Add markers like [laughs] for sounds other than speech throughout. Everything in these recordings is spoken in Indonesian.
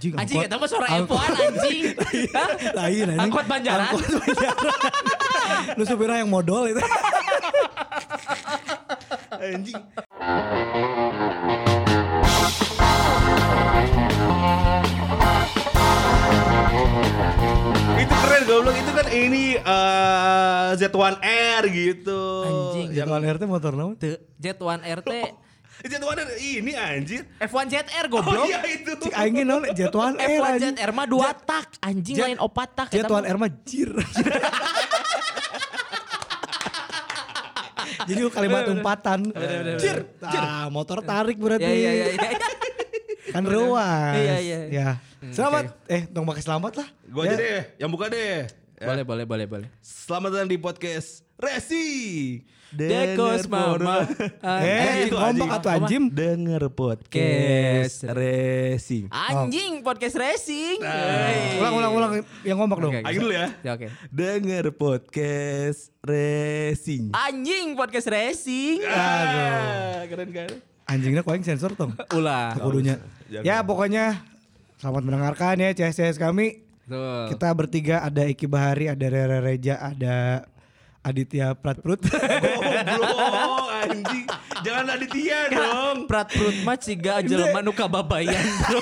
anjing anjing enggak tahu suara F1 anjing. [laughs] Iya anjing angkot banjaran angkot banjaran lu supirnya yang modal itu. [laughs] Anjing. Itu keren goblok itu kan ini eh, uh, Z1R gitu. Anjing Z1R motor namanya? Z1R Jet1 ini anjir. F1 ZR goblok. Oh iya itu. Cik aing naon Jet1 F1 ZR mah dua Jet, tak anjing Jet, lain opat tak. Jet1 R mah jir. [laughs] Jadi kalimat umpatan. Jir. Ah, ah, motor tarik berarti. Iya iya iya. iya. [laughs] Kan ruas. Iya, iya iya. Ya. Hmm, selamat. Okay. Eh, dong pakai selamat lah. Gua ya. aja deh, yang buka deh. Ya. Boleh boleh boleh boleh. Selamat datang di podcast Resi. Dekos mama. Eh, gitu, ngomong anjing. atau anjim. Denger Podcast. Racing. Anjing podcast racing. Nah. Ulang, ulang, ulang. Yang ngomong dong. Ayo dulu ya. Ya oke. Denger podcast Racing. Anjing podcast racing. Ah, keren kan? Anjingnya kau yang sensor tong. Ulah. Kudunya. Ya pokoknya selamat mendengarkan ya CS kami. Tuh. Kita bertiga ada Iki Bahari, ada Rere Reja, ada Aditya Pratprut. Goblok anjing. Jangan Aditya dong. Prat perut mah ciga jelema nu kababayan bro.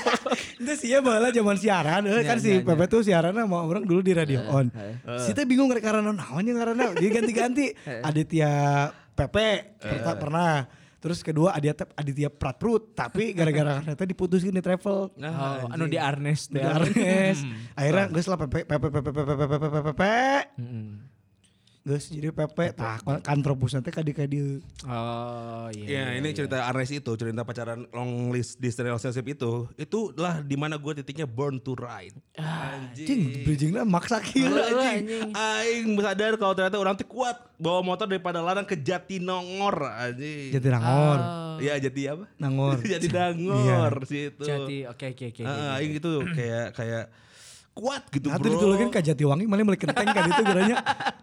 Itu sih ya malah zaman siaran, eh, kan si Pepe tuh siaran sama orang dulu di radio on. eh. Si teh bingung rek karena naonnya karena jadi ganti-ganti. [laughs] Aditya Pepe perta- pernah. Terus kedua Aditya Aditya Pratprut, tapi gara-gara karena teh diputusin di travel. Oh, anu di Arnes Di. Arnes. Akhirnya geus lah Pepe Pepe Pepe Pepe Pepe Pepe Pepe. Geus jadi Pepe tah kantropus nanti kadi kadi. Oh iya. Ya ini cerita Arnes itu cerita pacaran long list di relationship itu itulah di mana gue titiknya born to ride. Cing bridgingnya maksa kieu. Heeh, Anjing, aing sadar kalau ternyata orang tuh kuat bawa motor daripada larang ke Jatinangor anjing. Jatinangor. Iya jati apa? Nangor. [laughs] jati Dangor situ. Jadi oke oke oke. Ah, aing itu kayak kayak kuat gitu Nah, bro. tuh ditulungin ke Jatiwangi malah mulai kenteng kan itu geranya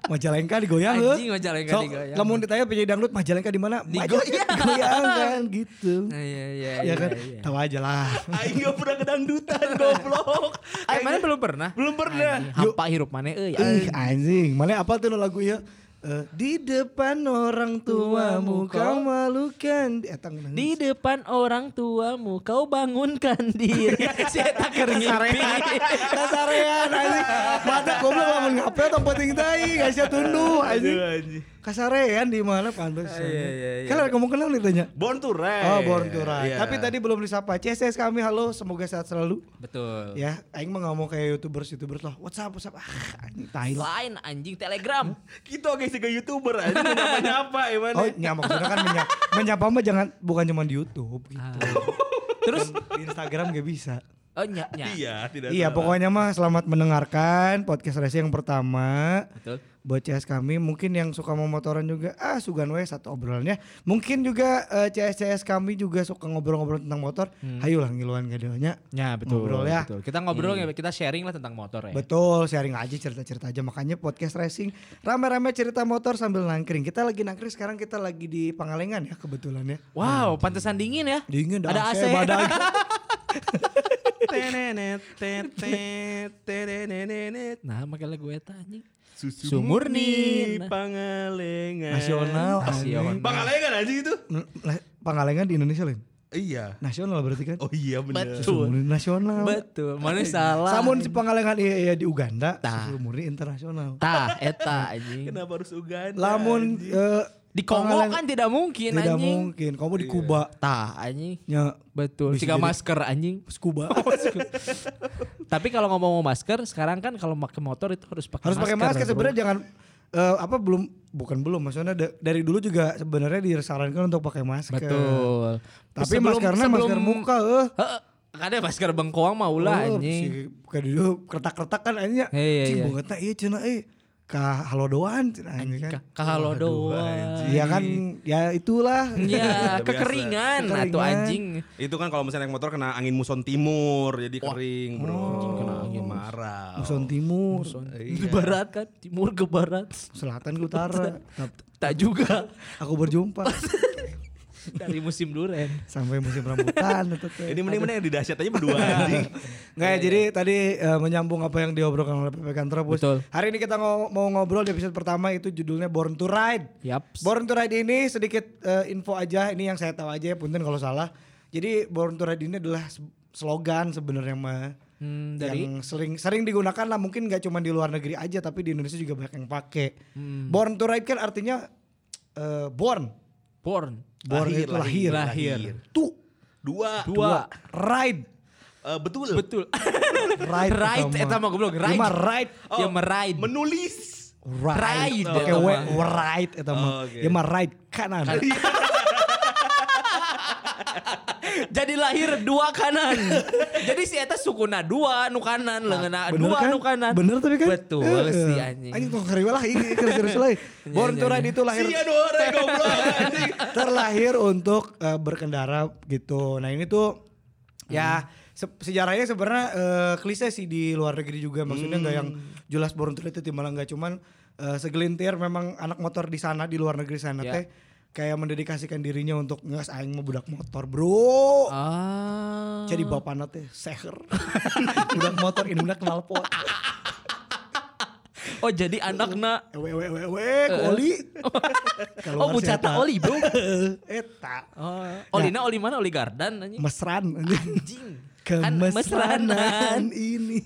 Majalengka digoyang. Anjing, Majalengka So, digoyang. Lamun ditanya penyanyi dangdut Majalengka di mana? Digoyang. Majalengka [laughs] digoyang kan gitu. Iya iya iya. Ya kan, iya. tahu aja lah. Aing gak pernah kedangdutan goblok. Ay, mana belum pernah? Belum pernah. Hampa hirup mana euy. Ih anjing, mana apa tuh lagu ya? Eh, di depan orang tuamu kau malukan. Di depan orang tuamu kau bangunkan [laughs] diri. Si eta keur ngimpi. kasarean anjing. Mata goblok lamun ngape tong penting teh, geus sia tunduh anjing. Kasarean di mana pantes. Iya, iya, iya. Kan ngomong kenal ditanya. Born to ride. Oh, born to ride. Iya. Tapi tadi belum disapa. CSS kami halo, semoga sehat selalu. Betul. Ya, aing mah ngomong kayak YouTubers YouTubers lah. What's up, what's up? Ah, anjing tai. Lain anjing Telegram. [laughs] Kita guys juga youtuber aja nyapa-nyapa [laughs] ya mana. Oh, ya maksudnya kan menyapa, menyapa mah jangan bukan cuma di YouTube gitu. Ah. Terus Di Instagram gak bisa. Oh nya nya. Iya, tidak Iya, salah. pokoknya mah selamat mendengarkan podcast racing yang pertama. Betul. Buat CS kami mungkin yang suka mau motoran juga ah sugan we satu obrolannya. Mungkin juga eh, CS CS kami juga suka ngobrol-ngobrol tentang motor. Hayulah ngiluan gadeonya. Ya betul. Ngobrol ya. Betul. Kita ngobrol ya, kita sharing lah tentang motor ya. Betul, sharing aja cerita-cerita aja. Makanya podcast racing rame-rame cerita motor sambil nangkring. Kita lagi nangkring sekarang kita lagi di Pangalengan ya kebetulan ya. Wow, pantesan dingin ya. Dingin Ada AC. tetet, tenenenet. [laughs] Nah, makanya lagu eta anjing. Susu Sumurni. murni Pangalengan. Nasional. Nasional. anjing. Pangalengan aja itu? Pangalengan di Indonesia lain. Iya. Nasional berarti kan? Oh iya bener. Betul. Murni nasional. Betul. Mana salah. Samun si Pangalengan iya, iya di Uganda. Susu murni internasional. Tah, eta anjing. Kenapa harus Uganda? Lamun anjing? Di Kongo kan tidak mungkin tidak anjing. mungkin. Kamu di Kuba Tah, anjing. nya Betul. Jadi- masker anjing. [laughs] Kuba. Tapi kalau ngomong masker, sekarang kan kalau pakai motor itu harus pakai Harus pakai masker sebenarnya jangan eh, apa belum bukan belum maksudnya da- dari dulu juga sebenarnya disarankan untuk pakai masker. Betul. Tapi Sebelum- maskernya sebelum- masker muka eh. Heeh. Ada masker bengkoang mah ulah Oh, anjing. si buka dulu kretak-kretak kan anjingnya. Iya, iya, Cing iya. bangetna ieu cenah eh ka halodoan cenah anjing kan. Ka- Kahalo doang. Iya kan ya itulah. [laughs] Ya, kekeringan atau anjing. Itu kan kalau misalnya naik motor kena angin muson timur jadi kering bro. Oh. kena angin marah. Muson timur, Di barat kan, timur ke barat. selatan ke utara. [laughs] Tak juga. Aku berjumpa. [laughs] [laughs] Dari musim duren. sampai musim rambutan. Ini mending-mending yang di dahsyat aja berdua anjing. Nggak ya, jadi tadi eh, menyambung apa yang diobrolkan oleh Pepe Kantrobus. Betul. Hari ini kita ngo- mau ngobrol di episode pertama itu judulnya Born to Ride. Yaps. Born to Ride ini sedikit eh, info aja, ini yang saya tahu aja ya, punten kalau salah. Jadi Born to Ride ini adalah slogan sebenarnya mah. Hmm, dari yang sering sering digunakan lah mungkin gak cuma di luar negeri aja tapi di Indonesia juga banyak yang pakai. Hmm. Born to Ride kan artinya eh, born. Born. Born Lahir, itu lahir. lahir. Tu Dua. Dua. ride. Eh, betul. Betul. Ride. Right, eta mah goblok, ride. Ride. Mah ride. Oh, Ya meride. Menulis. Ride. Ride, Oke, we, ride eta mah. Oh, oke. Ya mah ride kanan. [laughs] Jadi lahir dua kanan. Jadi si eta sukuna dua nu kanan, leungeuna Bener dua kan? nu kanan. Bener tapi kan? Betul Eh, si anjing. Anjing kok keriwa lah ini serius lah. Born to Ride itu lahir Sia dua orang goblok anjing. [laughs] terlahir untuk eh, berkendara gitu. Nah ini tuh ya se- sejarahnya sebenarnya eh, klise sih di luar negeri juga. Maksudnya nggak yang jelas Born to Ride itu malah nggak cuman eh, segelintir memang anak motor di sana di luar negeri sana Ya. teh kayak mendedikasikan dirinya untuk ngas aing mau budak motor bro. Ah. Jadi bapak teh seher. [laughs] budak motor ini budak knalpot. Oh jadi anakna Ewe ewe ewe ewe oli. [laughs] Oh bucata oli bro. [laughs] Eta. Oh, olina oli mana? Oli Gardan anjing. Mesran anjing. Anjing. Kan mesranan. Kemesranan ini.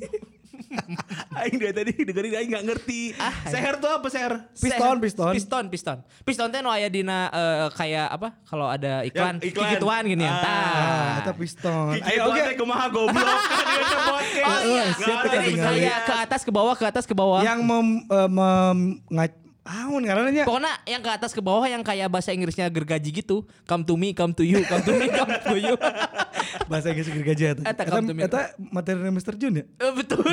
Aing dari tadi dengerin aing enggak ngerti. Seher tuh apa seher? Piston, Seher. piston. Piston, piston. Piston teh nu aya dina eh, kayak apa? Kalau ada iklan, Yang iklan. kikituan gini ya. Ah. Tah. Ah, eta piston. Ayo oke. Kumaha goblok. [laughs] Dia ke. Oh iya, Eh, siapa jadi tadi ngali? kayak ke atas ke bawah, ke atas ke bawah. Yang mem, eh, mem Aun ngarannya Pokoknya yang ke atas ke bawah yang kayak bahasa Inggrisnya gergaji gitu. Come to me, come to you, come to me, come to you. [laughs] bahasa Inggris gergaji eta. Eta come to me. eta materi Mr. Jun ya? Eh, Betul.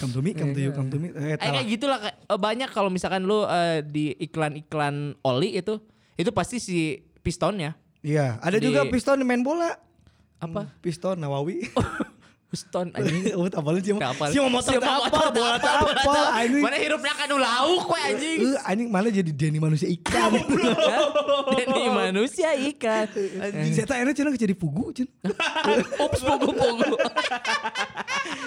Come to me, come to you, come to me. Eh, Eta Eh, kayak gitulah kayak, banyak kalau misalkan lu eh, di iklan-iklan oli itu itu pasti si pistonnya Iya, ada Di- juga piston main bola. apa? Piston Nawawi. [laughs] Piston [laughs] anjing. Oh, apalin sih? Nggak apal. Si mau motor apa? Bola apa? apa? Anjing. Mana hirupnya kan lauk we anjing. Eh, anjing malah jadi Denny manusia ikan. [laughs] Jadi manusia ikan. Anjing saya enak cenah jadi pugu cen. Ups pogo-pogo.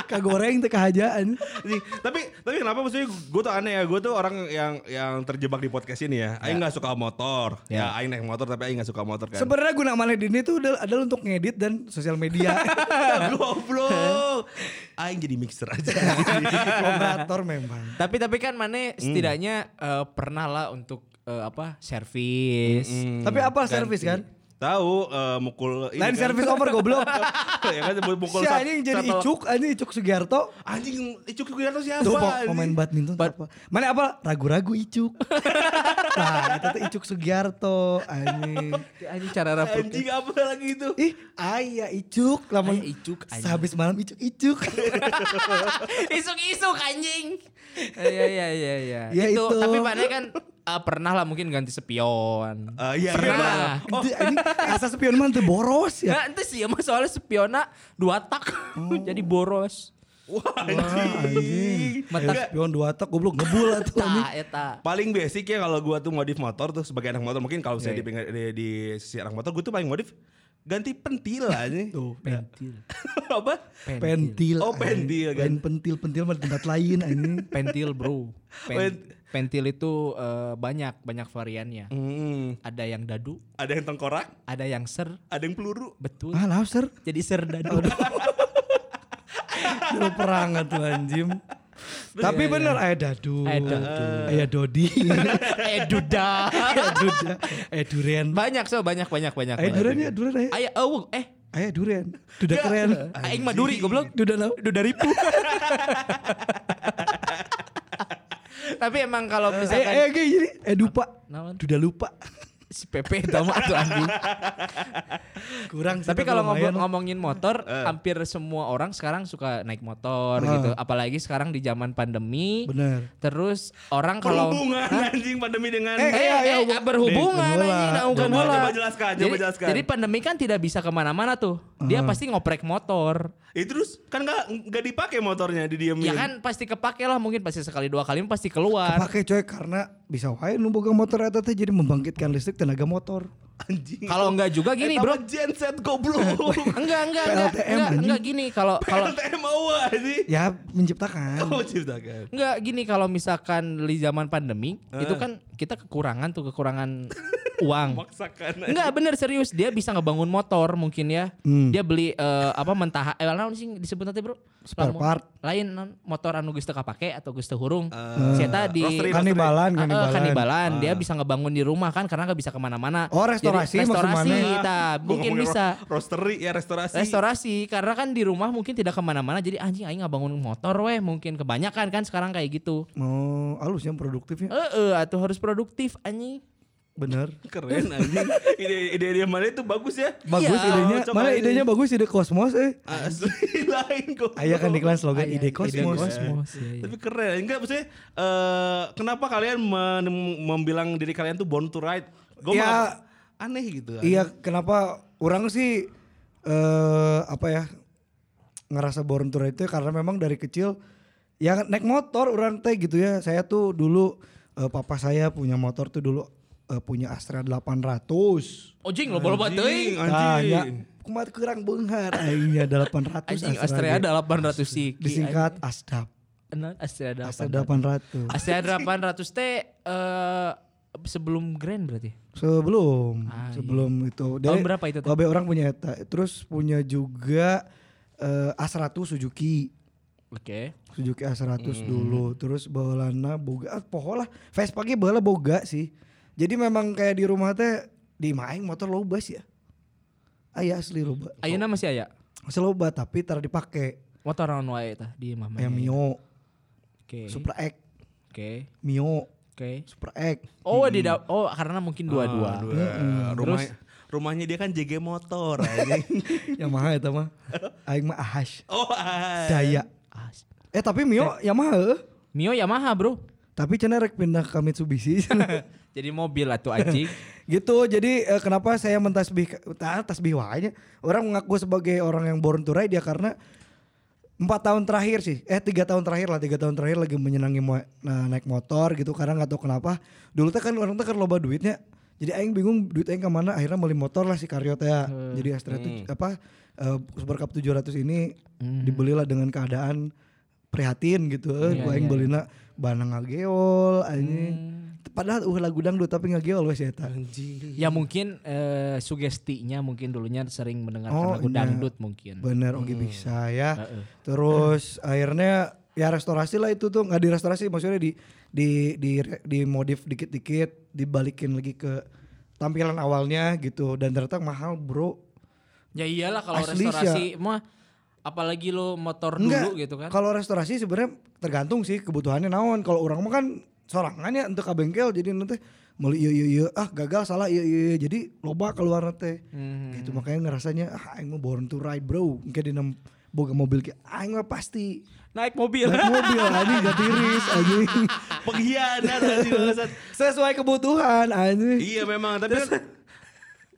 Kagoreng teh kahajaan. Nih, tapi tapi kenapa maksudnya gue tuh aneh ya gue tuh orang yang yang terjebak di podcast ini ya Aing nggak suka motor ya. Aing naik motor tapi Aing nggak suka motor kan Sebenarnya guna mana ini tuh adalah, adalah untuk ngedit dan sosial media. [laughs] goblok [laughs] Aing jadi mixer aja [laughs] Operator memang. Tapi tapi kan mana setidaknya eh, pernah lah untuk eh, apa? servis. Tapi apa servis kan? Tahu eh, mukul ini Lain kan. servis over goblok. [laughs] ya kan mukul Si anjing jadi satu- Icuk, anjing Icuk Sugiarto. anjing Icuk Sugiarto siapa Tuh pemain badminton tuh apa? Mana apa? Ragu-ragu Icuk. [laughs] nah, itu tuh Icuk Sugiarto anjing. Anjing cara rapuk. anjing apa lagi itu Ih, ayah Icuk, lamun Aya Icuk, anjing. sehabis malam Icuk Icuk. [laughs] Isuk-isuk anjing. Iya iya iya iya. Ya, itu, itu. tapi mana kan eh, pernah lah mungkin ganti spion. Ah, iya, Pernah. Oh, anjing asa spion mah boros ya. Nah, itu sih emang soalnya spiona dua tak [laughs] jadi boros. wah Wah, anjing. Mata- spion dua tak goblok ngebul atuh [laughs] anjing. Tah eta. paling basic ya kalau gua tuh modif motor tuh sebagai anak motor mungkin kalau saya Iya, di, pinggir- di, di sisi anak motor gua tuh paling modif ganti pentil aja Tuh, Pentil. [laughs] apa pentil. Oh, pentil, kan. Pentil, pentil mah di tempat lain anjing. Pentil bro. Pen- Pen- pentil itu eh, banyak banyak variannya. Hmm, Ada yang dadu, ada yang tengkorak ada yang ser, ada yang peluru betul. Ah, lobster. Jadi ser dadu. [laughs] Dulu perang tuh anjing. Tapi bener aya dadu. Aya dadu. Aya dodi. [laughs] eh duda. Aya duda. Aya durian. banyak so banyak banyak banyak. Aya banyak. durian ya, durian aya. Aya oh eh Aya durian. Duda keren. aing mah duri goblok. Duda nau. Duda ribu. [laughs] Tapi emang kalau Eh, misalkan eh gini. Eh dupa. Naon? Duda lupa. si Pepe mah tuh anjing. Kurang sih, Tapi kalau ngomong, ngomongin motor, Eh. hampir semua orang sekarang suka naik motor Ah. gitu. Apalagi sekarang di zaman pandemi. Bener. Terus orang kalau berhubungan anjing pandemi dengan Eh, Eh, Iya, iya, eh, Bu. berhubungan Nih, anjing, nah, Coba, bola. coba jelaskan, coba jadi, jelaskan. Jadi pandemi kan tidak bisa ke mana-mana tuh. Dia pasti ngoprek motor. Itu terus kan nggak nggak dipakai motornya didiemin Ya kan pasti kepake lah mungkin pasti sekali dua kali pasti keluar. Pakai coy karena bisa wae nu boga motor eta teh jadi membangkitkan listrik tenaga motor. Anjing. Kalau enggak juga gini, Eh, Bro. genset goblok. [laughs] Enggak, enggak, enggak. PLTM, Enggak, enggak gini kalau [laughs] kalau PLTM mau anjing. Ya menciptakan. Oh ciptakan. Enggak gini kalau misalkan di zaman pandemi itu kan kita kekurangan tuh kekurangan [laughs] uang. Maksakan. Enggak bener serius dia bisa ngebangun motor mungkin ya. Hmm. Dia beli eh, apa mentah eh naon sih disebut nanti bro? Spare part. Lain non, motor anu geus teu kapake atau geus teu hurung. Eh, Saya di roastery, Kanibalan, Ah, kanibalan. kanibalan. Dia bisa ngebangun di rumah kan karena nggak bisa ke mana-mana. Oh, restorasi Jadi, restorasi, Gua mungkin bisa. ro- Roastery ya restorasi. Restorasi karena kan di rumah mungkin tidak ke mana-mana jadi anjing aing bangun motor weh mungkin kebanyakan kan sekarang kayak gitu. Oh, halus yang produktifnya. Eh eh atuh harus produktif anjing. Bener. [laughs] Keren anjing. ide ide dia mana itu bagus ya. Bagus Iya. idenya. Cocok Mana idenya bagus ide kosmos eh. Asli [laughs] lain kok. Ayah kan iklan slogan ide ide kosmos. kosmos. Iya, iya. Tapi keren. Enggak maksudnya eh kenapa kalian men- membilang diri kalian tuh born to ride? Gue Ya, aneh gitu. Iya, kenapa orang sih eh apa ya ngerasa born to ride itu karena memang dari kecil ya naik motor orang teh gitu ya. Saya tuh dulu eh, papa saya punya motor tuh dulu eh, punya Astra 800. Ojing loba-loba teuing. Nah, ya, Anjing. kumat kurang beunghar aingnya 800 Anjing Astra Astrea ge. 800 sih. disingkat Asdap. Astrea Astra 800. 800. Astrea 800 teh eh sebelum Grand berarti. Sebelum, Ah, iya. sebelum itu. Tahun berapa itu? Babe orang punya eta. Terus punya juga eh, A100 Suzuki. Oke. Suzuki A100 dulu. Terus bawalanna boga ah, poho lah. Vespa ge baheula boga sih. Jadi memang kayak di rumah teh di maeng motor loba sih ya. Aya asli loba. Ayeuna masih aya. Masih loba tapi tar dipake. Motor naon wae tah di mah. Kayak Mio, Oke. Supra X, Oke. Mio, Oke. Supra X. Oh, di da- oh karena mungkin dua-dua. Ah, dua. Rumah, rumahnya dia kan JG motor [laughs] anjing. Yamaha eta mah. Aing mah Ahash. oh, ah. Daya. Ah, Eh tapi Mio Yamaha heuh. Mio Yamaha, Bro. Tapi cenah rek pindah ke Mitsubishi. [laughs] Jadi mobil atuh anjing. [laughs] gitu jadi eh, kenapa saya mentasbih ah, tasbih wae orang mengaku sebagai orang yang born to ride ya karena empat tahun terakhir sih. Eh tiga tahun terakhir lah tiga tahun terakhir lagi menyenangi mo- nah, naik motor gitu. Karena nggak tahu kenapa. Dulu teh kan orang teh kan loba duitnya. Jadi aing bingung duit aing ke mana. Akhirnya beli motor lah si Karyo teh ya. jadi Astra itu apa eh, Super Cup 700 ini dibelilah dengan keadaan prihatin gitu. Eh, Iya, gua aing iya. belina bana ngageol anjing padahal uh lagu dangdut tapi ngageol wes eta Ya mungkin eh, sugestinya mungkin dulunya sering mendengarkan Oh, lagu iya. dangdut mungkin. Bener oke bisa ya. Heeh. Terus akhirnya ya restorasi lah itu tuh nggak direstorasi maksudnya di di di di modif dikit-dikit dibalikin lagi ke tampilan awalnya gitu dan ternyata mahal bro. Ya iyalah kalau Asli, restorasi mah apalagi lo motor Enggak, dulu gitu kan. Kalau restorasi sebenarnya tergantung sih kebutuhannya naon. Kalau orang mah kan sorangan ya untuk ke bengkel jadi nanti meuli iya iya iya ah gagal salah iya iya iya. jadi loba keluar teh. Hmm. Gitu makanya ngerasanya ah aing mah born to ride bro. Mungkin di boga mobil kayak aing mah pasti Naik mobil. naik mobil anjing gak tiris anjing. [laughs] Pengkhianat anjing. Sesuai kebutuhan anjing. Iya memang tapi kan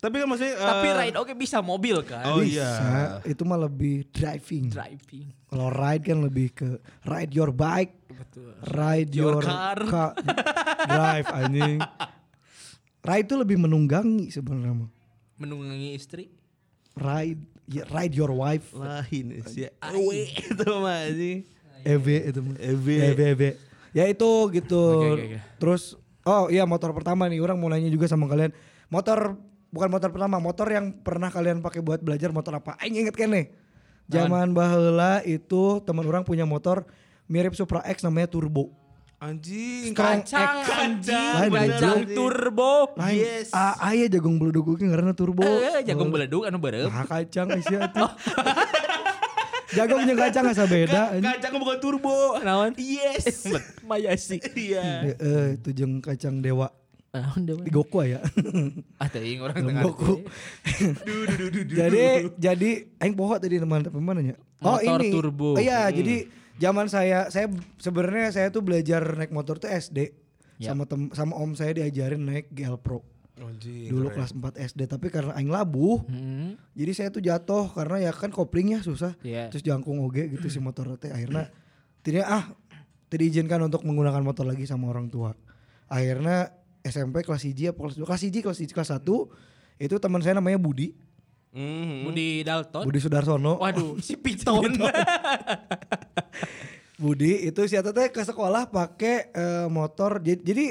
tapi kan maksudnya eh, Tapi ride oke bisa mobil kan. Oh Bisa, iya. itu mah lebih driving. Driving. Kalau ride kan lebih ke ride your bike, Betul. ride Your your, car. ca- [laughs] drive anjing. Ride itu lebih menunggangi sebenarnya mah. Menunggangi istri. Ride, ya, ride your wife, lain sih. Ewe itu mah anjing. EV itu mah. EV. EV, EV. Ya itu gitu. Oke, oke, oke. Terus, oh iya motor pertama nih, orang mau nanya juga sama kalian. Motor bukan motor pertama, motor yang pernah kalian pakai buat belajar motor apa? Aing inget nih. Zaman baheula itu teman orang punya motor mirip Supra X namanya Turbo. Anjing. Strong Kacang X. anjing. Lain, Kacang bener. turbo. Lain, Yes. ah, aya jagung beledug oge ngaranna Turbo. Eh, jagung beledug anu berep. Nah, kacang isia tuh. [laughs] jagung jeung kacang asa beda. anjing. Kacang bukan turbo. Naon? Yes. [laughs] Mayasi. Iya. Eh, itu jeung kacang dewa. Dewe? Di Goku ya. [laughs] Ah teuing orang tengah. Goku. [laughs] jadi jadi aing poho tadi teman tapi mana nya? Oh Motor ini. turbo. Iya, jadi zaman saya saya sebenarnya saya tuh belajar naik motor tuh SD. Ya. Sama tem, sama om saya diajarin naik GL Pro. Anjing. Dulu kelas 4 SD tapi karena aing labuh Hmm. Jadi saya tuh jatuh karena ya kan koplingnya susah. Iya. Terus jangkung oge gitu si [laughs] motor teh akhirnya tidak ah tidak diizinkan untuk menggunakan motor lagi sama orang tua. Akhirnya SMP kelas 1 apa kelas 2 kelas 1 kelas 1 kelas 1 Itu teman saya namanya Budi, Mhm. Budi Dalton. Budi Sudarsono. Waduh, [laughs] si Piton. [laughs] Budi itu si teh ke sekolah pakai eh, motor. Jadi, jadi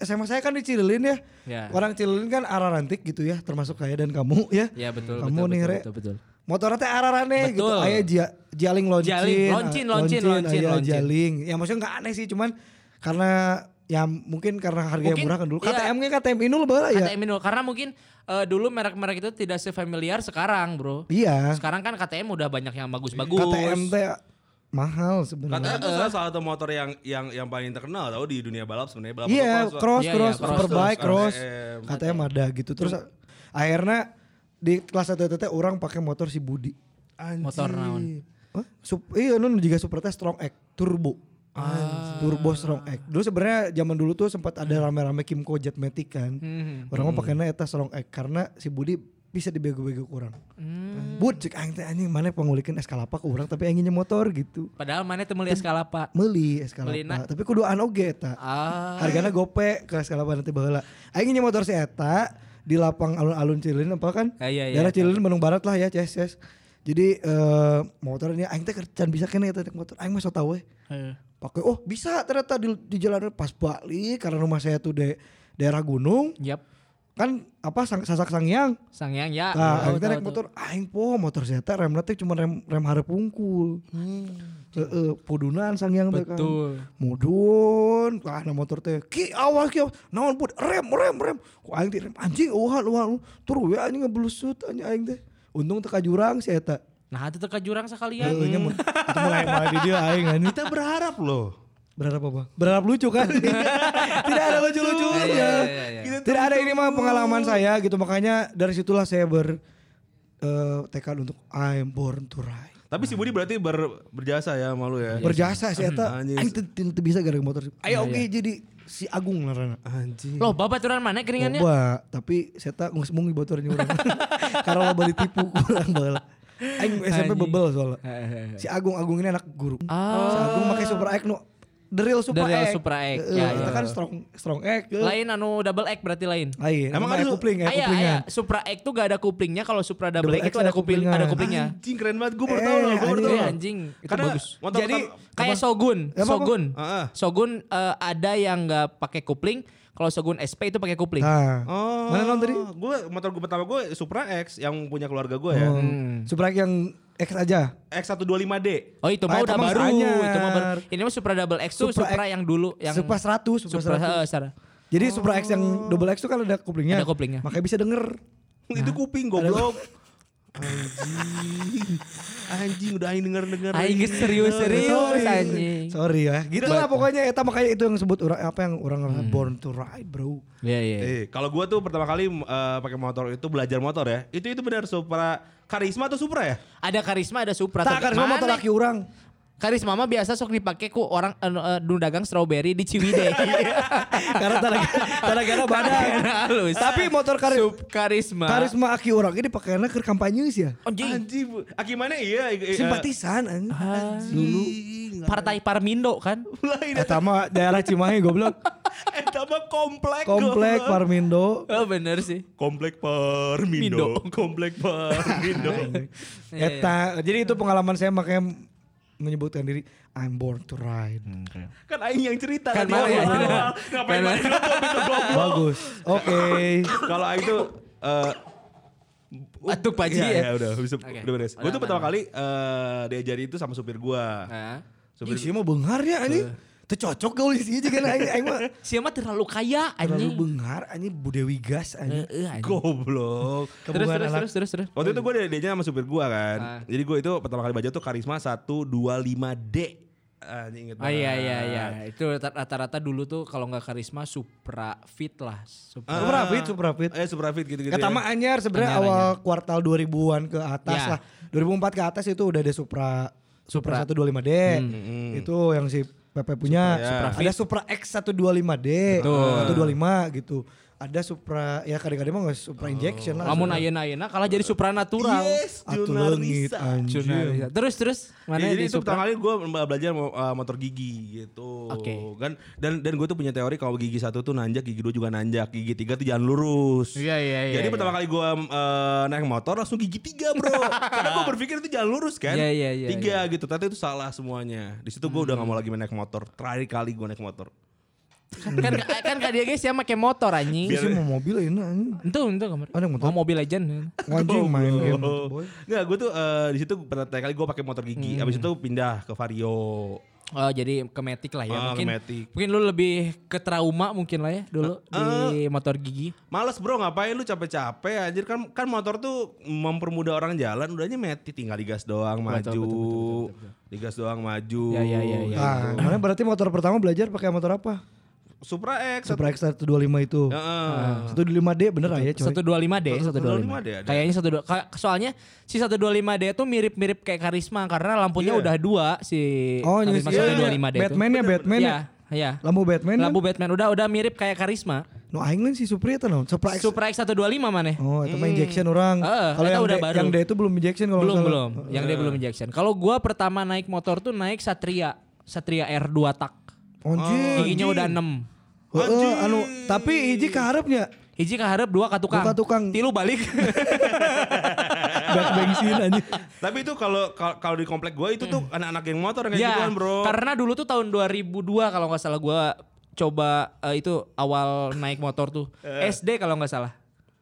SMA saya kan di Cililin ya. Ya. Orang Cililin kan ararantik gitu ya, termasuk saya dan kamu ya. ya betul, Kamu betul, nih, betul, Re. betul, betul. Motornya teh ararane gitu. Betul. Aya ja- jaling loncin. Jaling, loncin, loncin, loncin, loncin. jaling. Ya maksudnya nggak aneh sih, cuman karena ya mungkin karena harganya Mungkin, murah kan dulu. iya. KTM nya KTM Inul bala ya. KTM Inul karena mungkin eh, dulu merek-merek itu tidak sefamiliar sekarang, Bro. Iya. Sekarang kan KTM udah banyak yang bagus-bagus. KTM teh mahal KTM sebenarnya. itu salah satu motor yang yang yang paling terkenal tau di dunia balap sebenarnya balap Iya, motor cross, Iya, cross, iya, cross, superbike, cross, cross. KTM. KTM ada gitu. Terus akhirnya di kelas 1 TT orang pakai motor si Budi. Motor naon. Hah? Sup, iya nun juga super test strong X turbo. Turbo strong X. Dulu sebenarnya zaman dulu tuh sempat ada rame-rame Kimco Jetmatic kan. Hmm. Orang mau pakainya eta strong X karena si Budi bisa dibego-bego kurang. Hmm. Bud cek aing teh anjing mana pengulikin eskalapa ke urang tapi anginnya motor gitu. Padahal mana teu meuli eskalapa. Meuli Meulina. eskalapa, tapi kuduan oge eta. Ah. Hargana gope ke eskalapa nanti baheula. Aing nya motor si eta di lapang alun-alun Cililin apa kan? Ah, iya, iya. Daerah Cililin Bandung Barat lah ya, Ces, Ces. Jadi eh motornya aing teh kerjaan bisa kene eta motor. Aing mah so tau we. Eh. Pakai oh bisa ternyata di, di jalan pas balik karena rumah saya tuh di daerah gunung Yap. kan apa sang, sasak sangyang. Sangyang ya. Nah, teh tahu, naik motor aing po motor saya teh remna teh cuma rem rem hareup pungkul. Heeh, pudunan sangyang teh kan. Betul. Mudun, ah na motor teh, ki awas ki awas, naon bud, rem rem rem, kok aing teh rem anjing, uhan uhan, tur we anjing ngebelusut anjing aing teh, untung teka jurang si eta, Nah, itu teka jurang sekalian. heeh itu mulai mulai di dia aing anjing, Kita berharap loh. berharap apa? Berharap lucu kan? [laughs] Tidak ada lucu lucunya, Iya, iya, iya. tidak ada ini mah pengalaman saya gitu makanya dari situlah saya ber eh, tekad untuk I'm born to ride. Tapi si Budi berarti ber, berjasa ya malu ya. Berjasa si eta, Anjing. aing teu bisa gara motor. Ayo oke jadi si Agung larana. Anjing. Loh, bapak turunan mana keringannya? Loba, tapi saya tak mung di botornya orang. [laughs] Karena lo balik tipu kurang bala. Aing SMP bebel soalnya. Si Agung Agung ini anak guru. Si Agung pakai super X nu the real super The real X. Super X, Heeh, ya, Itu ya. kan strong strong X. eh. Lain anu double X berarti lain. Lain. Emang Emang ada kupling ya kuplingnya. aya. Supra X tuh gak ada kuplingnya, kalau Supra double, Double X X itu ada kupling, ada kuplingnya. Anjing keren banget gue baru tahu loh, gue baru anjing. tahu. Eh, anjing, itu Karena bagus. motor Jadi, Kayak apa? Shogun. Heeh. Shogun eh, ada yang nggak pakai kupling, kalau Shogun SP itu pakai kupling. Nah, Oh. Mana non tadi? Gue motor gue pertama gue Supra X yang punya keluarga gue ya. oh, super X yang X aja. X125D. Oh itu Ah, mah itu udah mah baru, itu mah baru. Ini mah Supra double X tuh Supra Supra, X- yang dulu yang Supra 100, Supra Supra 100. heeh, Sarah. Jadi Supra X yang double X itu kan ada kuplingnya. Ada kuplingnya. Makanya bisa denger. Itu kuping goblok. [laughs] Anjing. Anjing udah aing denger-denger. Aing geus serius-serius Sorry. anjing. Sorry ya. Gitu lah pokoknya eta makanya itu yang sebut orang apa yang orang Hmm. born to ride, Bro. Iya iya. Eh, kalau gua tuh pertama kali eh, pakai motor itu belajar motor ya. Itu itu benar Supra Karisma atau Supra ya? Ada karisma ada Supra. Tak tapi karisma mana? motor laki orang. Karisma mah biasa sok dipakai ku orang anu, eh, nu dagang strawberry di Ciwidey. [laughs] Karena tanda tanda gara badan. Halus. Tapi motor kari, Sup karisma. karisma aki orang ini pakaiannya ke kampanye sih ya. Anjing. Anjing. Aki mana iya? eh, Simpatisan anjing. Dulu. Partai Parmindo kan. Eta mah daerah Cimahi goblok. [laughs] Eta mah komplek. Komplek. Parmindo. Oh bener sih. Komplek Parmindo. Komplek Parmindo. [laughs] Eta jadi itu pengalaman saya makanya menyebutkan diri I'm born to ride. kan aing yang cerita Kan tadi mana ya? Ngapain Kan itu goblok. Bagus. Oke. Kalau aing tuh eh Atuk Paji iya, ya. iya, udah bisa udah beres. Gue tuh pertama kali eh diajari itu sama supir gua. Nah. Ih, sih mah beunghar ya anjing. Teu cocok gaul sih juga kan aing [laughs] aing mah Siapa terlalu kaya terlalu anjing. beunghar anjing budewi gas anjing. Heeh, anjing. Goblok. [laughs] Terus terus terus terus terus. Waktu itu gue diajak sama supir gua kan. Ah. Jadi gue itu pertama kali baca tuh Karisma 125D. Ah, inget Oh iya iya iya. Itu rata- rata-rata dulu tuh kalau nggak karisma Supra Fit lah. Supra. Ah. Supra Fit, Supra Fit. Eh Supra Fit gitu-gitu. Kata ya. anyar sebenarnya Anyar, awal kuartal 2000-an ke atas Ya. lah. 2004 ke atas itu udah ada Supra Supra, Supra. 125D. Itu yang si Pepe punya. Supra, ya. Ada Supra X 125D, Betul. 125 gitu. Ada Supra ya kadang-kadang mah nggak Supra injection lah. Lamun ayeuna-ayeuna kalah jadi supranatural. Yes, Atuh Juna leungit Risa. anjing. Terus terus Ya, mana jadi di itu Supra? pertama kali gue belajar uh, motor gigi gitu. Oke. Kan dan dan gue tuh punya teori kalau gigi satu tuh nanjak, gigi dua juga nanjak, gigi tiga tuh jalan lurus. Iya iya iya. Jadi iya. pertama kali gue naik motor langsung gigi tiga bro. [laughs] Karena gue berpikir itu jalan lurus kan. Iya, iya, iya, Tiga gitu. Tapi itu salah semuanya. Di situ gue udah gak mau lagi naik motor. Terakhir kali gue naik motor. Kan kan kan dia guys ya make motor anjing. Biasa mau mobil ini anjing. Itu itu kamar. Ada motor? Oh, Mobile Legend. Anjing main game. Enggak, gue tuh eh, di situ pertama kali gue pakai motor gigi. Hmm. Abis itu pindah ke Vario. Oh jadi ke Matic lah ya. Ah, mungkin ke Matic. mungkin lu lebih ke trauma mungkin lah ya dulu di motor gigi. Males bro ngapain lu capek-capek anjir kan kan motor tuh mempermudah orang jalan udahnya meti tinggal digas doang maju. Betul, betul, betul, betul, Digas doang maju. Ya, ya, ya, ya. Ah, mana berarti motor pertama belajar pakai motor apa? Supra X. Supra X 125 itu. Heeh. 125D bener lah ya coy. 125D, 125D 125. ada. Kayaknya 125. ka- Soalnya si 125D itu mirip-mirip kayak Karisma karena lampunya Iya. udah dua si Oh, ini Karisma iya, 125D itu. Batman ya Batman ya. Iya, iya. Lampu Batman. ya? Lampu Batman udah udah mirip kayak Karisma. No aing lain si Supra itu no. Supra X. Supra X 125 mana? Oh, itu mah injection orang. Eh, Kalau yang udah D, baru. yang D itu belum injection kalau belum belum. Yang dia belum injection. Kalau gua pertama naik motor tuh naik Satria. Satria R2 tak. Anjing. Giginya udah 6. Heeh, anu tapi hiji kaharepnya Hiji kaharep dua ka tukang. Dua ka tukang. Tilu balik. [laughs] bak bensin anjing. Tapi itu kalau kalau di komplek gue itu tuh anak-anak geng motor yang kayak ya, gituan bro. karena dulu tuh tahun 2002 kalau nggak salah gua coba eh, itu awal naik motor tuh. SD kalau nggak salah.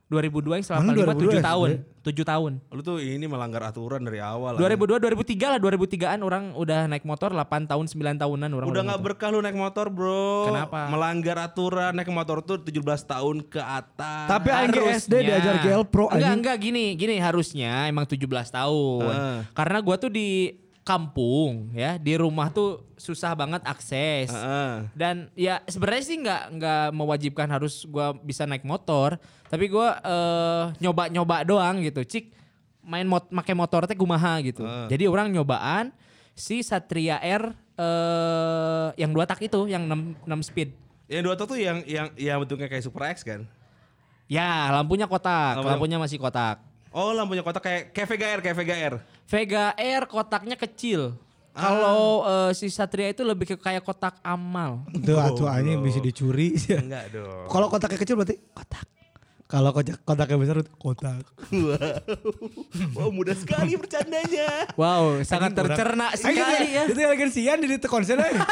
2002 yang selama Mana 5 2002 7 tahun. 7 tahun. Lu tuh ini melanggar aturan dari awal. 2002 2003 lah 2003an orang udah naik motor 8 tahun 9 tahunan orang Udah nggak berkah lu naik motor bro. Kenapa? Melanggar aturan naik motor tuh 17 tahun ke atas. Tapi ge SD diajar GL Pro Enggak, anjing. enggak gini, gini harusnya emang 17 tahun. Ah. Karena gua tuh di kampung ya, di rumah tuh susah banget akses. Heeh. Dan ya sebenarnya sih nggak nggak mewajibkan harus gua bisa naik motor, tapi gua eh, nyoba-nyoba doang gitu. Cik main mot make motor teh kumaha gitu. Ah. Jadi orang nyobaan si Satria R eh yang dua tak itu, yang 6, 6 speed. Yang dua tuh yang yang yang bentuknya kayak Super X kan? Ya, lampunya kotak, Lampunya- lampunya masih kotak. Oh lampunya kotak kayak kayak Vega R, kayak Vega R. Vega R kotaknya kecil. Kalau eh, si Satria itu lebih ke kayak kotak amal. Tuh atuh anjing bisa dicuri sih. Enggak dong. Kalau kotaknya kecil berarti kotak. Kalau kotak kotaknya besar kotak. Wow, mudah sekali bercandanya. Wow, sangat tercerna sekali ya. Itu lagi sian di konser aja.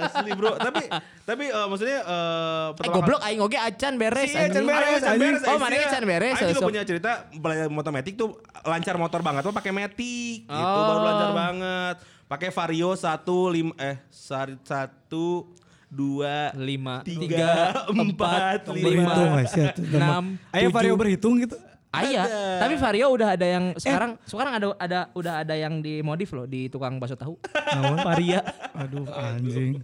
Asli bro. tapi tapi eh, maksudnya eh Eh pertama goblok aing oge acan beres. Iya, acan beres, Can anjing. Oh, mana can beres. Aku juga punya cerita belajar motor metik tuh lancar motor banget tuh pakai metik gitu Oh. baru lancar banget. Pakai Vario satu lim eh satu dua lima, Tiga, empat, lima. Ya. [laughs] enam, Ayo Vario berhitung gitu. Aya, Ada. tapi Vario udah ada yang sekarang sekarang ada ada udah ada yang dimodif loh di tukang bakso tahu. Namun [laughs] Varia. Aduh anjing.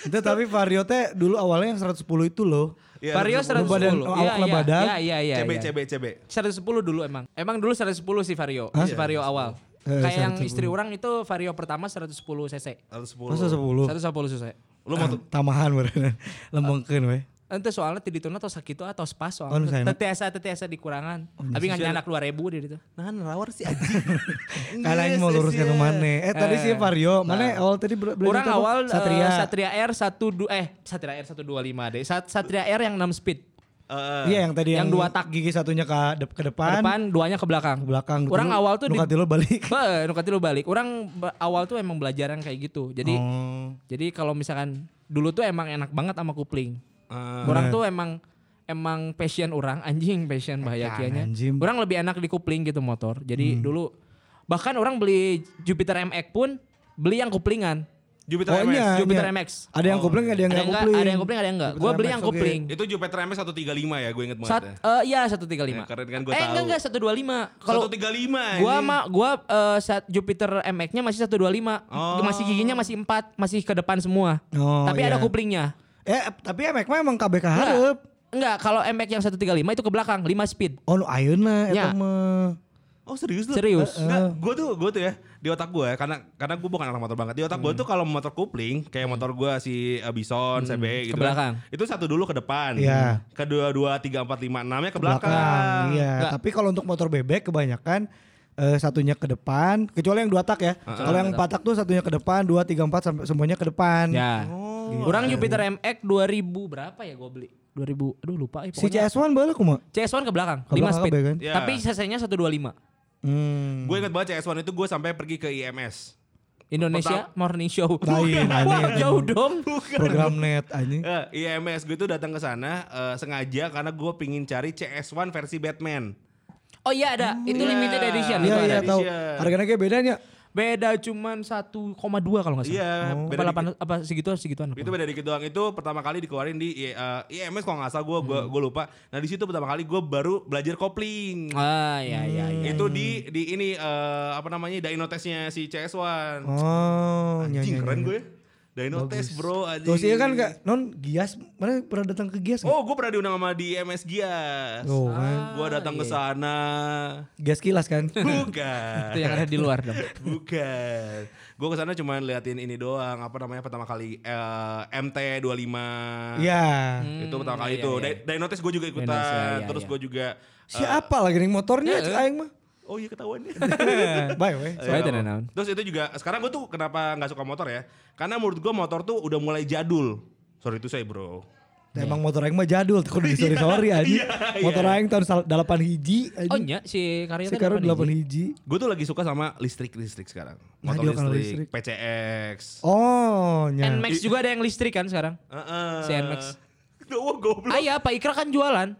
Itu tapi Vario teh dulu awalnya yang 110 itu loh. Iya, Vario satu- 110. badan- Iya, awak iya, badan. iya, iya, iya. CB. CB CB. 110 dulu emang. Emang dulu 110 si Vario, si Vario awal. Eh, Kayak yang 110. istri orang itu Vario pertama 110 cc. 110. Masa 10? 110 cc. Lu mau tuh Tamahan beneran. [laughs] Lembengkeun we. Ente soalnya tidituna atau sakit atau spas Oh, soalnya. sayana. Tetiasa tetiasa dikurangan. Tapi nggak anak 2000 di itu. Nah, rawar sih [laughs] anjing. Karena ini mau luruskan ke mana? Eh tadi sih Vario, mana awal tadi belajar Orang awal Satria. Satria. Satria R 12 eh Satria R 125 deh. Sat- Satria R yang 6 speed. Eh, Iya yang tadi Yang yang, dua tak. gigi satunya ke, de- ke Ke depan, depan, duanya ke belakang. ke belakang. Orang Dulu- awal tuh di- nukat dulu balik. [laughs] Be, nu katilu balik. Orang awal tuh emang belajaran kayak gitu. Jadi Oh. jadi kalau misalkan dulu tuh emang enak banget sama kupling. eh, Orang tuh emang emang passion orang anjing passion bahaya kianya. Orang lebih enak di kupling gitu motor. Jadi dulu bahkan orang beli Jupiter MX pun beli yang kuplingan. Jupiter Oh, MS. iya. Jupiter iya. MX. Ada yang kopling, ada yang Ada nggak yang enggak, kopling. ada yang kupling, ada yang enggak. Jupiter Gua beli MX yang oke. kupling. Itu Jupiter MS 135 ya, gue inget banget Sat, ya. eh, iya 135. Ya, keren kan gua eh tahu. enggak enggak 125. Kalau 135 gua anjing. mah gua eh, saat Jupiter MX-nya masih 125. Oh. Masih giginya masih 4, masih ke depan semua. Oh, Tapi iya. ada kuplingnya. Eh tapi emek mah emang KBK hareup. Enggak, kalau MX yang 135 itu ke belakang 5 speed. Oh ayeuna eta Ya. mah. Oh serius tuh? Serius. Enggak, gue tuh gue tuh ya di otak gue karena karena gue bukan anak motor banget. Di otak gue tuh kalau motor kopling kayak motor gue si uh, Bison, CB gitu Ke belakang. kan. Itu satu dulu ke depan. Iya. Kedua dua tiga empat lima enamnya ke belakang. belakang. Iya, Nggak. tapi kalau untuk motor bebek kebanyakan eh, satunya ke depan, kecuali yang dua tak ya. Kalau yang empat tak tuh satunya ke depan, dua, tiga, empat sampai semuanya ke depan. Ya. Oh. Orang Jupiter MX 2000 berapa ya gue beli? 2000 aduh lupa eh, Si pokoknya CS1 balik kuma. CS1 ke belakang, Ke 5 belakang speed. kabeh kan? Iya. Tapi cc-nya 125. Hmm. Gue ingat banget CS1 itu gue sampai pergi ke IMS. Indonesia Morning Show. Lain, Wah, aneh. jauh dong. Program net anjing. Eh, IMS gue tuh datang ke sana eh, sengaja karena gue pingin cari CS1 versi Batman. Oh iya ada, itu limited edition Iya itu iya ada. tahu. Harganya kayak bedanya. Beda cuman 1,2 kalau nggak salah. Iya, Apa beda 8 apa segitu segituan. Itu beda dikit doang. Itu pertama kali dikeluarin di eh, IMS kalau nggak salah gue gua, Hmm. gua lupa. Nah di situ pertama kali gue baru belajar kopling. Ah iya iya iya. Itu di di ini eh, apa namanya Dynotestnya si CS1. Oh, Anjing nyanyi. keren gue. Dynotest bro anjing. Terus iya kan kak, non Gias, mana pernah datang ke Gias? nggak? Oh gue pernah diundang sama di MS Gias. Oh, kan. Gue datang ke sana. Gias kilas kan? [laughs] Bukan. Itu yang ada di luar dong. [laughs] Bukan. Gue ke sana cuma liatin ini doang. Apa namanya pertama kali eh, MT25. Iya. Itu pertama kali iya, itu. iya. Di- Dinotes gue juga ikutan. Dinotes, iya, iya, Terus iya. gue juga. eh, Siapa lagi nih motornya? Cek aing mah. Oh iya ketahuan. [laughs] Bye weh. Soalnya tidak naon. Terus itu juga. Sekarang gue tuh kenapa nggak suka motor ya? Karena menurut gue motor tuh udah mulai jadul. Sorry itu saya bro. Emang motor aing mah jadul, tuh [laughs] kudu sorry sorry aja. Motor aing tahun 8 hiji aja. Oh iya si karya apa 8 nih? hiji. Gue tuh lagi suka sama listrik-listrik sekarang. Nah, Motor kalau listrik, listrik. PCX. Oh, nya. Nmax juga ada yang listrik kan sekarang. Heeh. Si NMAX. Wah [laughs] goblok. Ah iya Pak Ikra kan jualan.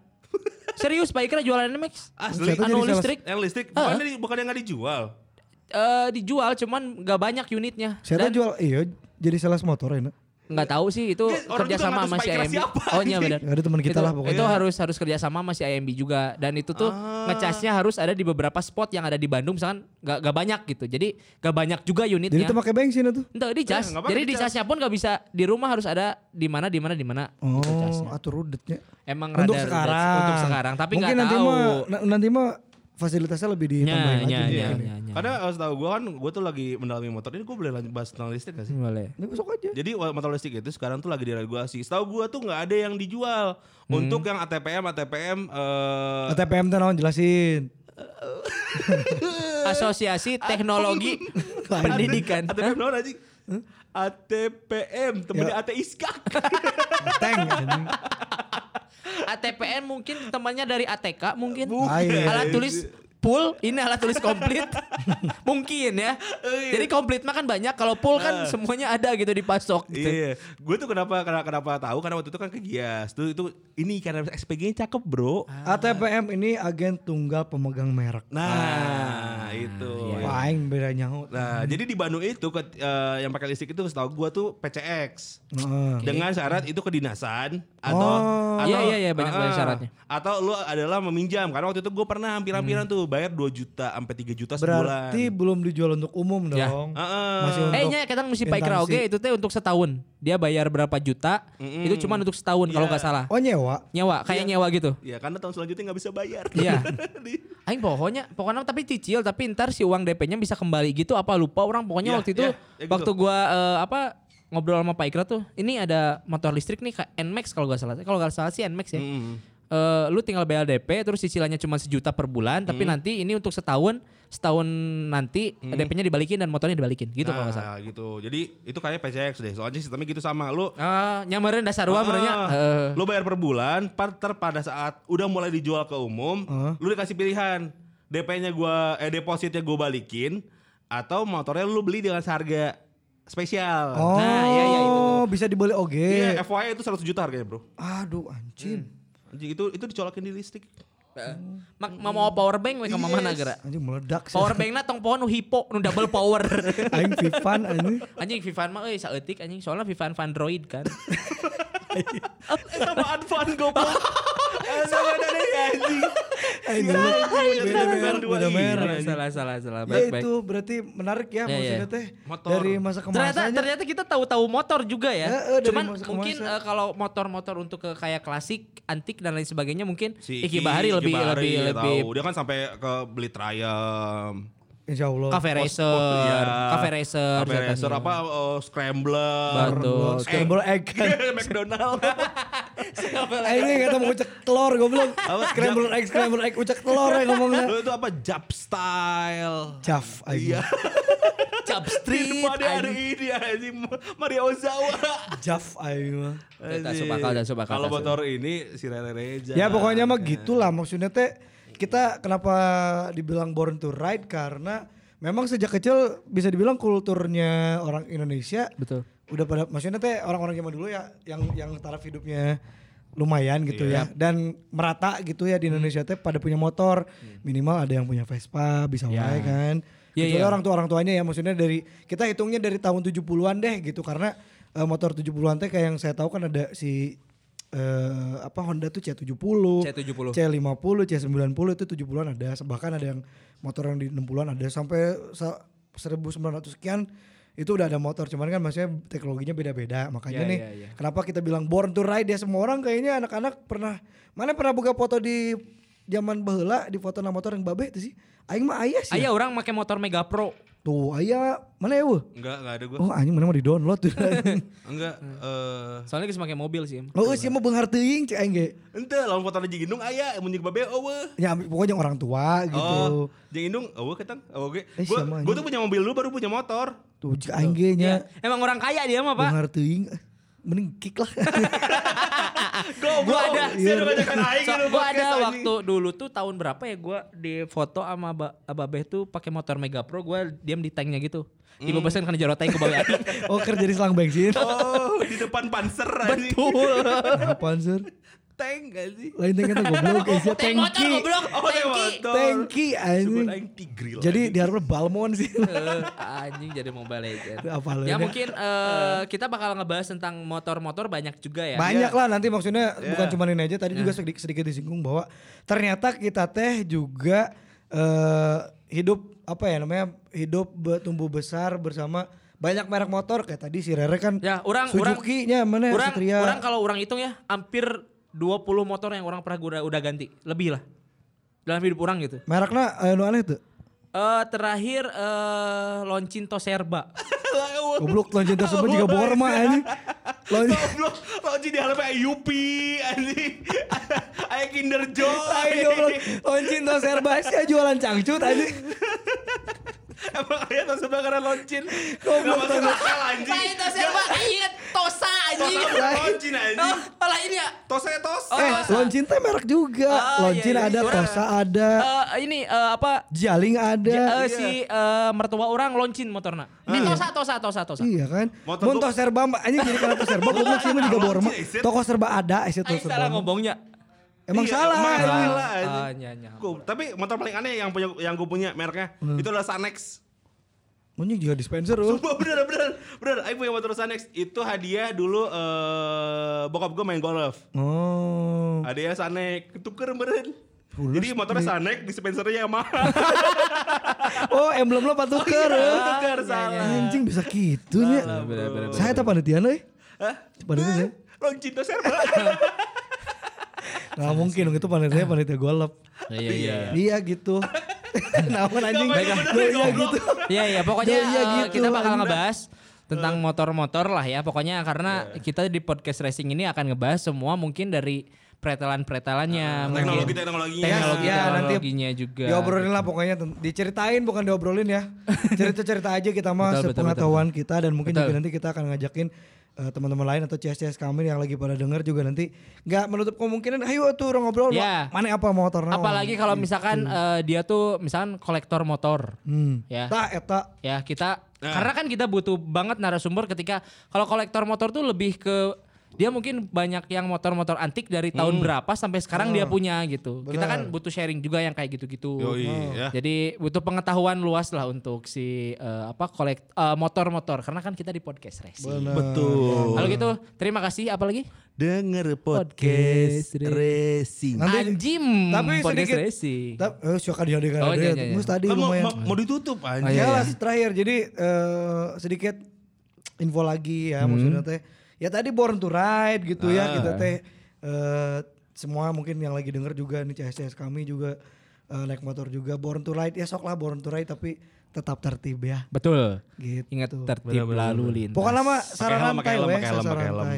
Serius Pak Ikra jualan Nmax. Asli. Anu listrik. Yang listrik bukan, di, bukan yang nggak dijual. Eh dijual cuman gak banyak unitnya. Saya Dan jual iya jadi sales motor enak. Nggak tahu sih itu orang kerja juga sama nggak sama si IMB. siapa, Oh iya benar. Ada teman kita itu, lah pokoknya. Itu harus harus kerja sama sama si IMB juga dan itu tuh Ah. ngecasnya harus ada di beberapa spot yang ada di Bandung misalkan gak, gak banyak gitu. Jadi gak banyak juga unitnya. Jadi itu pakai bensin itu. Entah di cas. Eh, nggak Jadi di di cas. casnya pun gak bisa di rumah harus ada di mana di mana di mana. Oh, gitu atur rudetnya. Emang Untuk rada- sekarang. Untuk sekarang tapi Mungkin nggak nanti tahu. mah nanti mah fasilitasnya lebih ditambahin nya, lagi. mungkin ya. nya, nya. Karena uh, setahu gue kan, gue tuh lagi mendalami motor. Ini gue boleh lanjut bahas tentang listrik gak sih? Boleh. Ini besok aja. Jadi motor listrik itu sekarang tuh lagi diregulasi. Setahu gue tuh nggak ada yang dijual Hmm. untuk yang ATPM ATPM. eh ATPM tuh naon jelasin. [laughs] Asosiasi Teknologi [laughs] Pendidikan. ATPM naon anjing? ATPM temennya Ya. AT Iskak. ATPN mungkin temannya dari ATK mungkin. Bukan. Alat tulis full, ini alat tulis komplit. [laughs] mungkin ya. Jadi komplit mah kan banyak, kalau full kan semuanya ada gitu dipasok gitu. iya, gue tuh kenapa kenapa, kenapa tahu karena waktu itu kan ke Gias. Tuh itu ini karena SPG-nya cakep, Bro. ATPM ini agen tunggal pemegang merek. Nah, itu. Wah, aing beda nyaho. Nah, jadi di Bandung itu ke- eh, yang pakai listrik itu setahu gua tuh PCX. Heeh. Dengan syarat itu kedinasan atau Oh. atau Iya, iya, iya, banyak- Heeh. banyak syaratnya. Atau lu adalah meminjam karena waktu itu gue pernah hampir-hampiran tuh bayar 2 juta sampai 3 juta sebulan. Berarti belum dijual untuk umum Ya. dong. Heeh. Masih Eh untuk nya kita mesti Pak Ikra oge itu teh untuk setahun. Dia bayar berapa juta? Itu cuma untuk setahun kalau Iya. nggak salah. Oh nyewa. Nyewa, kayak nyewa gitu. Ya karena tahun selanjutnya nggak bisa bayar. Iya. [laughs] Di- Aing pokoknya pokoknya tapi cicil tapi ntar si uang DP-nya bisa kembali gitu apa lupa orang pokoknya Iya, waktu itu iya, ya gitu. waktu gua eh, apa ngobrol sama Pak Ikra tuh ini ada motor listrik nih kayak Nmax kalau gak salah kalau gak salah sih Nmax ya Mm. Eh, lu tinggal bayar DP terus cicilannya cuma sejuta per bulan tapi Hmm. nanti ini untuk setahun setahun nanti DP-nya dibalikin dan motornya dibalikin gitu kalau nggak salah Nah, gitu. Jadi itu kayaknya PCX deh. Soalnya sistemnya gitu sama. Lu Ah, nyamarin dasar uang benernya Ah, Eh, lu bayar per bulan, ter pada saat udah mulai dijual ke umum, Ah. lu dikasih pilihan. DP-nya gua eh depositnya gua balikin atau motornya lu beli dengan seharga spesial. Oh, Nah, iya, iya, itu bisa dibeli oge. Iya, FYI itu 100 juta harganya, Bro. Aduh, anjing. Anjing, itu itu dicolokin di listrik. mak mau power bank we ke mana gara Anjing meledak. sih. power bank na tong pohon nu hipo nu double power [laughs] Aing Vivan anjing. anjing Vivan mah euy saeutik anjing soalnya Vivan Vandroid kan [laughs] Eta mah advan goblok. Eta mah dari anjing. Anjing. Beda merek. Salah, salah, salah, salah. Ya Baik, baik. itu berarti menarik ya Ya, ya. maksudnya teh Motor. dari masa ke Ternyata masanya. ternyata kita tahu-tahu motor juga ya. Eh, Cuman mungkin eh, kalau motor-motor untuk ke kayak klasik, antik dan lain sebagainya mungkin Si Iki Bahari lebih Bahari, lebih lebih tahu. Dia kan sampai ke beli Triumph. Insya Allah. cafe racer, iya. cafe racer, Cafe racer apa oh, scrambler. Betul. Scramble egg. McDonald. Eh, ini kata mau ucek telur goblok. Scramble egg, scramble egg, ucek telur ya ngomongnya. Lu itu apa? Jump style. Jaf, ayo. Iya. [laughs] Di Street. depan hari ini anjing Maria Ozawa. Jaf, ayo. Tak masuk akal, tak masuk akal, Kalau motor ini si Rere Reja. Ya pokoknya mah gitulah maksudnya teh kita kenapa dibilang born to ride? Karena memang sejak kecil bisa dibilang kulturnya orang Indonesia Betul. udah pada maksudnya teh orang-orang zaman dulu ya yang yang taraf hidupnya lumayan gitu ya. Dan merata gitu ya di Indonesia teh pada punya motor. Minimal ada yang punya Vespa bisa Ya. wae kan. Iya, Kecuali iya. orang tua orang tuanya ya maksudnya dari kita hitungnya dari tahun 70-an deh gitu. Karena eh, motor 70-an teh kayak yang saya tahu kan ada si eh, apa Honda tuh C70 C70. C50 C90 itu 70-an ada. Bahkan ada yang motor yang di 60-an ada. Sampai sa- 1900 sekian itu udah ada motor. Cuman kan maksudnya teknologinya beda-beda. Makanya Ya, nih ya, ya. kenapa kita bilang born to ride ya? Semua orang kayaknya anak-anak pernah mana pernah buka foto di zaman baheula di foto nama motor yang babe itu sih aing mah ayah sih ya. Ayah orang pakai motor Mega Pro. tuh ayah mana ya? Enggak, enggak ada gua. oh anjing mana mau di download tuh [laughs] Enggak. Eh, Soalnya geus pakai mobil sih. Oh sih mau benghar teuing cek aing ge ente lawan foto jeung indung aya mun jeung babe eueuh. ya pokoknya orang tua gitu Oh, jeung indung eueuh ketang. Eueuh ge. Eh, Gua tuh punya mobil dulu baru punya motor. tuh cek aing ge nya Ya, Emang orang kaya dia mah, Pak. benghar teuing mending kick lah. [laughs] Gua ada. Aing So, gitu gua podcast, ada anjing. waktu dulu tuh tahun berapa ya gua di foto sama Aba- Ababeh tuh pakai motor Mega Pro gua diam di tanknya gitu. Ibu pesen kan jarot tank ke bawah [laughs] oh kerja di selang bensin Oh, di depan panser anjing. Betul. apaan sir Tank gak sih? lain tank kata goblok [laughs] isinya Tank motor goblok. Oh, tank Tanki. motor. tanki Sebut anjing aing Tigril. jadi diharapkan Balmon sih Eh, anjing jadi Mobile Legend. Apa lu Ya ini? mungkin eh, kita bakal ngebahas tentang motor-motor banyak juga ya. banyak lah nanti maksudnya bukan Iya. cuma ini aja tadi juga sedikit, sedikit disinggung bahwa ternyata kita teh juga eh, hidup apa ya namanya hidup tumbuh besar bersama banyak merek motor kayak tadi si Rere kan Ya, orang Suzuki-nya mana orang, Satria orang kalau orang hitung ya hampir 20 motor yang orang pernah udah, udah ganti. Lebih lah. Dalam hidup orang gitu. mereknya anu aneh tuh Eh terakhir eh Loncinto Serba. [laughs] goblok lonjin tersebut juga Borma anjing Lonjin Goblok, Lonci di halaman Yupi anjing. [laughs] Aya Kinder Joy. Ayo tuh serba sih jualan cangcut anjing [laughs] [laughs] Emang aya tas sebelah karena loncin. Goblok, Gak masuk akal anjing. Loncinto Serba inget Tosa anjing. Tosa loncin Oh, anjing. malah ini ya. Tosa ya tos. Oh, eh Tosa. lonjin teh merek juga Oh, lonjin iya, iya. ada Tosa ada Eh, ini eh, apa? Jaling ada eh, iya. si eh, mertua orang loncin motorna. Ini Tosa, Tosa, Tosa, Tosa. Iya kan? Motor Mun tos serba anjing jadi karena tos serba [laughs] goblok sih mah juga Borma. Toko serba ada, isi Aing tos salah serba. ngomongnya. Emang Iya, salah. emang salah. anjing. Ah, nya, nya. Gua- tapi motor paling aneh yang punya yang gue punya mereknya itu adalah Sanex. Anjing juga dispenser oh. Sumpah bener bener bener. Aku punya motor Sanex itu hadiah dulu eh bokap gue main golf. Oh. Hadiah Sanex ketuker beren. Jadi motornya Sanex dispensernya yang mahal. [laughs] Oh, emblem lo patuker. oh. Ketuker salah. Anjing bisa gitu bener, Saya tak panitia euy. Hah? Panitia saya. Loncinto serba. [laughs] Nggak mungkin dong itu panitia panitia golf. Iya, iya, iya. Iya gitu. [laughs] Namun anjing. Apa-apa, Iya iya goblok. gitu. Iya iya pokoknya Ya, iya eh, gitu, kita bakal ngebahas tentang motor-motor lah ya pokoknya karena kita di podcast racing ini akan ngebahas semua mungkin dari pretelan-pretelannya mungkin Teknologi teknologinya. teknologi Ya, nanti teknologinya juga Diobrolin lah pokoknya diceritain bukan diobrolin ya. [laughs] Cerita-cerita aja kita mah sepengetahuan kita dan mungkin Betul. juga nanti kita akan ngajakin eh, teman-teman lain atau CS-CS kami yang lagi pada denger juga nanti nggak menutup kemungkinan ayo tuh orang ngobrol Ya. mana apa motor naon?" apalagi kalau misalkan eh, dia tuh misalkan kolektor motor hmm. ya Tah eta ya kita Nah. karena kan kita butuh banget narasumber ketika kalau kolektor motor tuh lebih ke dia mungkin banyak yang motor-motor antik dari tahun berapa sampai sekarang dia punya gitu. Kita kan butuh sharing juga yang kayak gitu-gitu. Yoi, Oh. ya. Jadi butuh pengetahuan luas lah untuk si eh, apa kolek eh, motor-motor karena kan kita di podcast racing. Betul. Kalau gitu terima kasih apa lagi? Denger Podcast podcast racing. Nanti- Anjim tapi podcast sedikit- racing. Tapi eh suka dia dia Oh, iya, iya, iya. Mus tadi mau, lumayan. mau- mau ditutup Oh, aja. iya, ya lah iya. terakhir jadi eh, sedikit info lagi ya Hmm. maksudnya teh ya tadi born to ride gitu ya Ah. kita teh eh, semua mungkin yang lagi denger juga nih CSCS kami juga eh, naik motor juga born to ride ya sok lah born to ride tapi tetap tertib ya Betul. gitu Ingat tertib lalu lintas. pokoknya mah Pakai saran helm, pakai helm, pakai helm, pakai helm.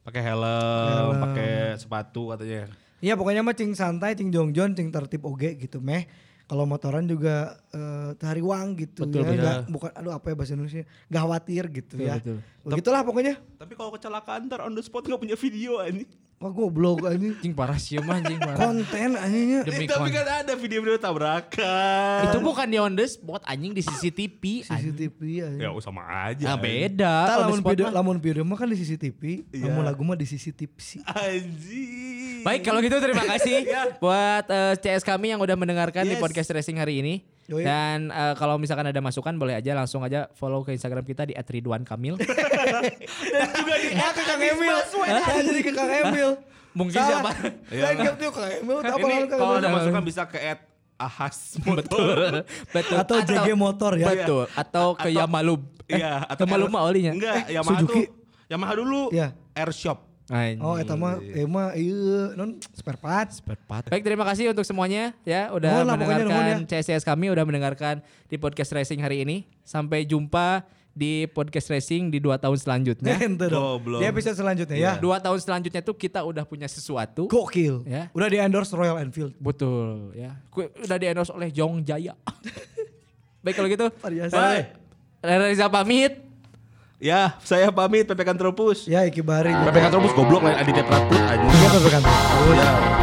Pakai helm, Helm. pakai sepatu katanya. Iya pokoknya mah cing santai, cing jongjon, cing tertib oge gitu meh. Kalau motoran juga eh hari wang gitu Betul, ya, betul. Nggak- bukan aduh apa ya bahasa Indonesia, gak khawatir gitu Betul, ya. betul. Begitulah pokoknya. Tapi kalau kecelakaan ntar on the spot nggak punya video ini. Wah goblok anjing. Anjing parah sih mah anjing parah. Konten anjingnya. Demi tapi kon- kan ada video-video tabrakan. Itu bukan di on the spot anjing di CCTV. anjing. CCTV anjing. Ya sama aja. Ah beda. Lamun video mah. lamun video mah kan di CCTV, Iya. lamun lagu mah di CCTV sih. Anjing. Baik kalau gitu terima kasih [laughs] buat eh, CS kami yang udah mendengarkan di Yes. podcast racing hari ini. Yoi. Dan eh, kalau misalkan ada masukan boleh aja langsung aja follow ke Instagram kita di @ridwankamil. [laughs] Dan juga di [laughs] ke Kang Emil. Jadi ke Kang Emil. Mungkin Salah. siapa? Lain gitu Kang Emil kalau ada masukan bisa ke at ahas Betul. Betul. Atau JG motor ya. Betul. Atau ke Yamalub. Iya, Ke Malub mah olinya. Enggak, Yamaha Suzuki. tuh Yamaha dulu Iya. Airshop. Anjing. Oh, eta mah emang iya non spare parts. Baik terima kasih untuk semuanya ya udah nuhun mendengarkan CSS kami udah mendengarkan di podcast racing hari ini. Sampai jumpa di podcast racing di dua tahun selanjutnya. [laughs] Ente dong. Goblok. Di episode selanjutnya ya. Dua tahun selanjutnya tuh kita udah punya sesuatu. Gokil. Ya. Udah di endorse Royal Enfield. Betul ya. Udah di endorse oleh Jong Jaya. [laughs] Baik kalau gitu. Bye. Reza pamit. Ya, saya pamit PPK Tropus. Ya Iki Bari. PPK Tropus goblok lain Aditya Pratput anjing. Iya, Kantor. Ya.